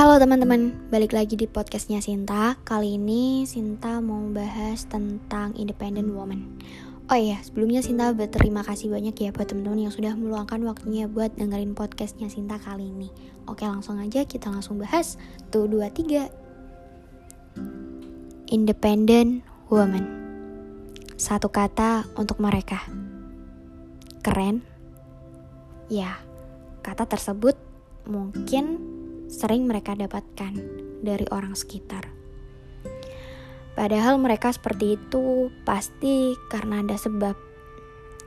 Halo teman-teman, balik lagi di podcastnya Sinta. Kali ini Sinta mau bahas tentang independent woman. Oh iya, sebelumnya Sinta berterima kasih banyak ya buat teman-teman yang sudah meluangkan waktunya buat dengerin podcastnya Sinta kali ini. Oke langsung aja kita langsung bahas. Tuh dua tiga. Independent woman. Satu kata untuk mereka. Keren? Ya, kata tersebut mungkin sering mereka dapatkan dari orang sekitar. Padahal mereka seperti itu pasti karena ada sebab,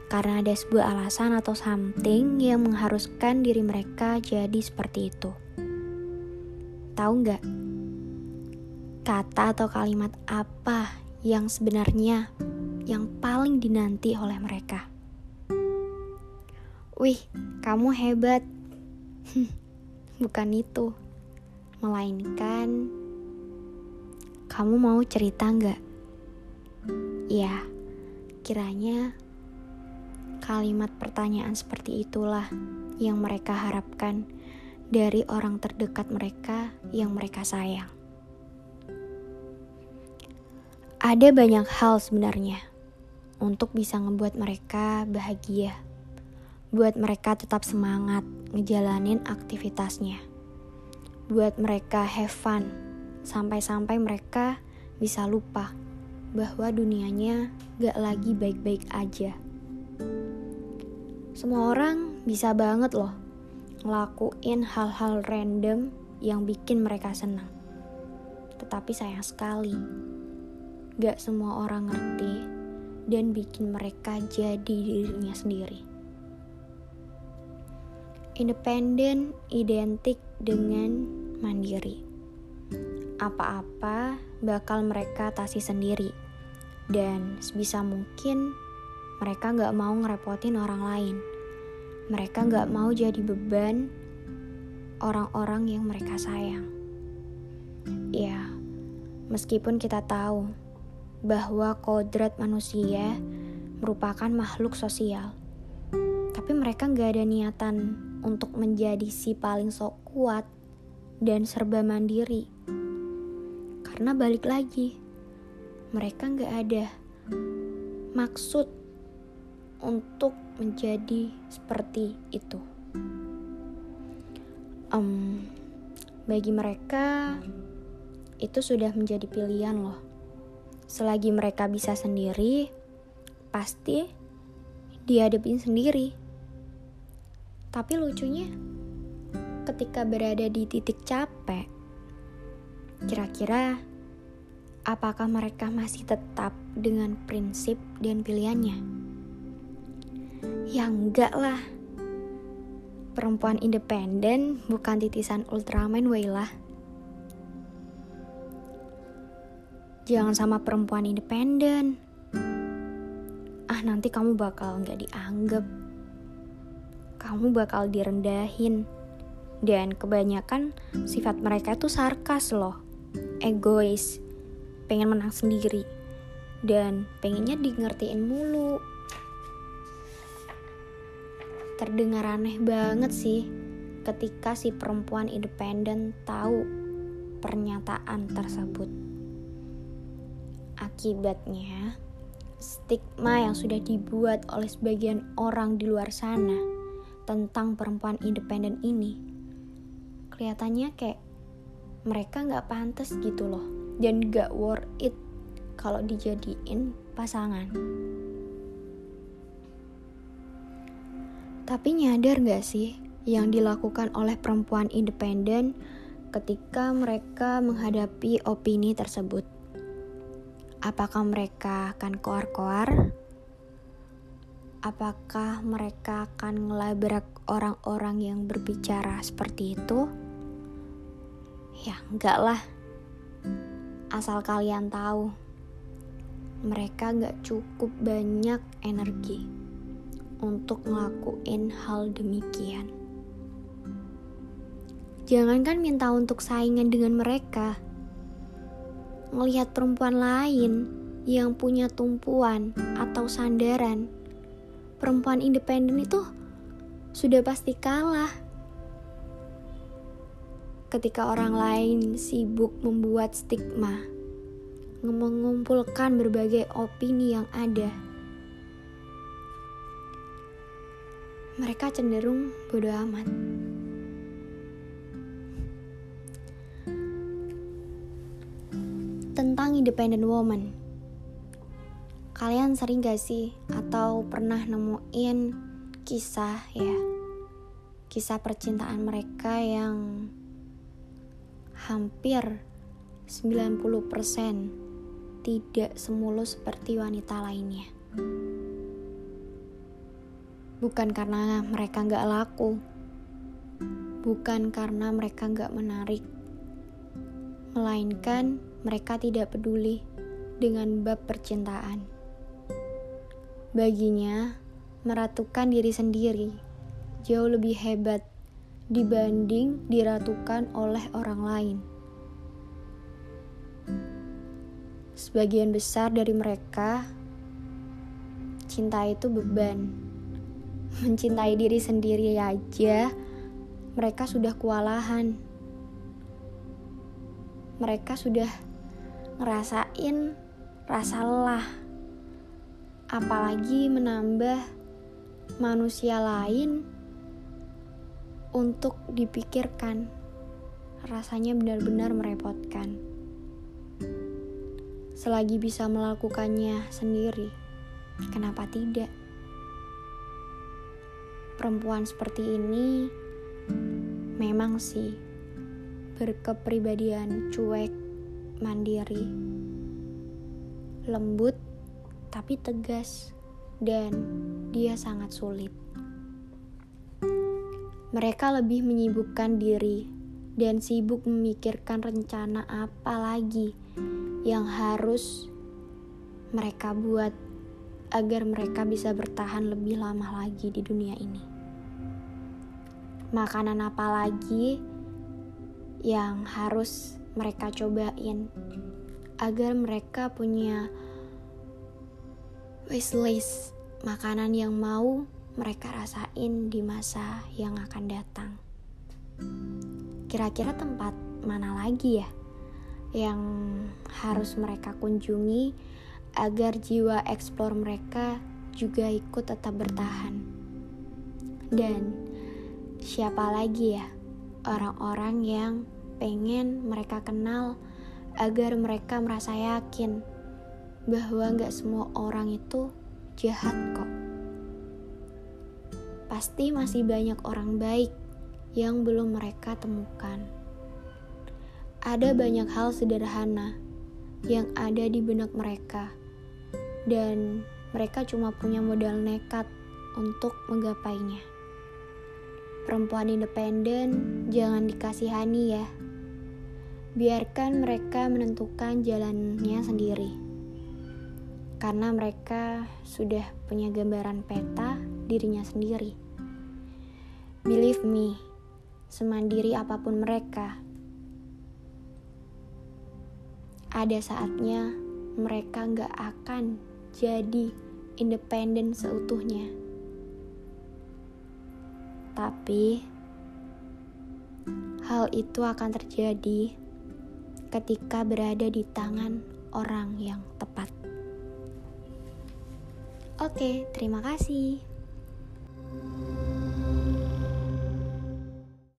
karena ada sebuah alasan atau something yang mengharuskan diri mereka jadi seperti itu. Tahu nggak? Kata atau kalimat apa yang sebenarnya yang paling dinanti oleh mereka? Wih, kamu hebat. bukan itu, melainkan kamu mau cerita nggak? Ya, kiranya kalimat pertanyaan seperti itulah yang mereka harapkan dari orang terdekat mereka yang mereka sayang. Ada banyak hal sebenarnya untuk bisa ngebuat mereka bahagia buat mereka tetap semangat ngejalanin aktivitasnya. Buat mereka have fun, sampai-sampai mereka bisa lupa bahwa dunianya gak lagi baik-baik aja. Semua orang bisa banget loh ngelakuin hal-hal random yang bikin mereka senang. Tetapi sayang sekali, gak semua orang ngerti dan bikin mereka jadi dirinya sendiri. Independen identik dengan mandiri. Apa-apa bakal mereka atasi sendiri. Dan sebisa mungkin mereka gak mau ngerepotin orang lain. Mereka gak mau jadi beban orang-orang yang mereka sayang. Ya, meskipun kita tahu bahwa kodrat manusia merupakan makhluk sosial, tapi mereka gak ada niatan untuk menjadi si paling sok kuat dan serba mandiri. Karena balik lagi, mereka nggak ada maksud untuk menjadi seperti itu. Um, bagi mereka, itu sudah menjadi pilihan loh. Selagi mereka bisa sendiri, pasti dihadapin sendiri. Tapi lucunya, ketika berada di titik capek, kira-kira apakah mereka masih tetap dengan prinsip dan pilihannya? Ya enggak lah. Perempuan independen bukan titisan Ultraman Wailah. Jangan sama perempuan independen. Ah nanti kamu bakal nggak dianggap kamu bakal direndahin. Dan kebanyakan sifat mereka itu sarkas loh, egois, pengen menang sendiri, dan pengennya di ngertiin mulu. Terdengar aneh banget sih ketika si perempuan independen tahu pernyataan tersebut. Akibatnya, stigma yang sudah dibuat oleh sebagian orang di luar sana tentang perempuan independen ini kelihatannya kayak mereka nggak pantas gitu loh. Dan gak worth it kalau dijadiin pasangan. Tapi nyadar gak sih yang dilakukan oleh perempuan independen ketika mereka menghadapi opini tersebut? Apakah mereka akan koar-koar apakah mereka akan ngelabrak orang-orang yang berbicara seperti itu? Ya, enggak lah. Asal kalian tahu, mereka gak cukup banyak energi untuk ngelakuin hal demikian. Jangankan minta untuk saingan dengan mereka, ngelihat perempuan lain yang punya tumpuan atau sandaran perempuan independen itu sudah pasti kalah. ketika orang lain sibuk membuat stigma, mengumpulkan berbagai opini yang ada. Mereka cenderung bodoh amat. Tentang independent woman, kalian sering gak sih atau pernah nemuin kisah ya, kisah percintaan mereka yang hampir 90% tidak semulus seperti wanita lainnya. Bukan karena mereka nggak laku, bukan karena mereka nggak menarik, melainkan mereka tidak peduli dengan bab percintaan. Baginya, meratukan diri sendiri jauh lebih hebat dibanding diratukan oleh orang lain. Sebagian besar dari mereka cinta itu beban. Mencintai diri sendiri aja, mereka sudah kewalahan. Mereka sudah ngerasain rasa lelah, apalagi menambah manusia lain untuk dipikirkan. Rasanya benar-benar merepotkan. Selagi bisa melakukannya sendiri, kenapa tidak? Perempuan seperti ini memang sih berkepribadian cuek, mandiri, lembut, tapi tegas, dan dia sangat sulit. Mereka lebih menyibukkan diri dan sibuk memikirkan rencana apa lagi yang harus mereka buat agar mereka bisa bertahan lebih lama lagi di dunia ini. Makanan apa lagi yang harus mereka cobain agar mereka punya wishlist makanan yang mau mereka rasain di masa yang akan datang. Kira-kira tempat mana lagi ya yang harus mereka kunjungi agar jiwa eksplor mereka juga ikut tetap bertahan? Dan siapa lagi ya orang-orang yang pengen mereka kenal agar mereka merasa yakin bahwa gak semua orang itu jahat kok pasti masih banyak orang baik yang belum mereka temukan. Ada banyak hal sederhana yang ada di benak mereka, dan mereka cuma punya modal nekat untuk menggapainya. Perempuan independen jangan dikasihani ya. Biarkan mereka menentukan jalannya sendiri. Karena mereka sudah punya gambaran peta dirinya sendiri. Believe me, semandiri apa pun mereka, ada saatnya mereka nggak akan jadi independen seutuhnya. Tapi hal itu akan terjadi ketika berada di tangan orang yang tepat. Oke, terima kasih.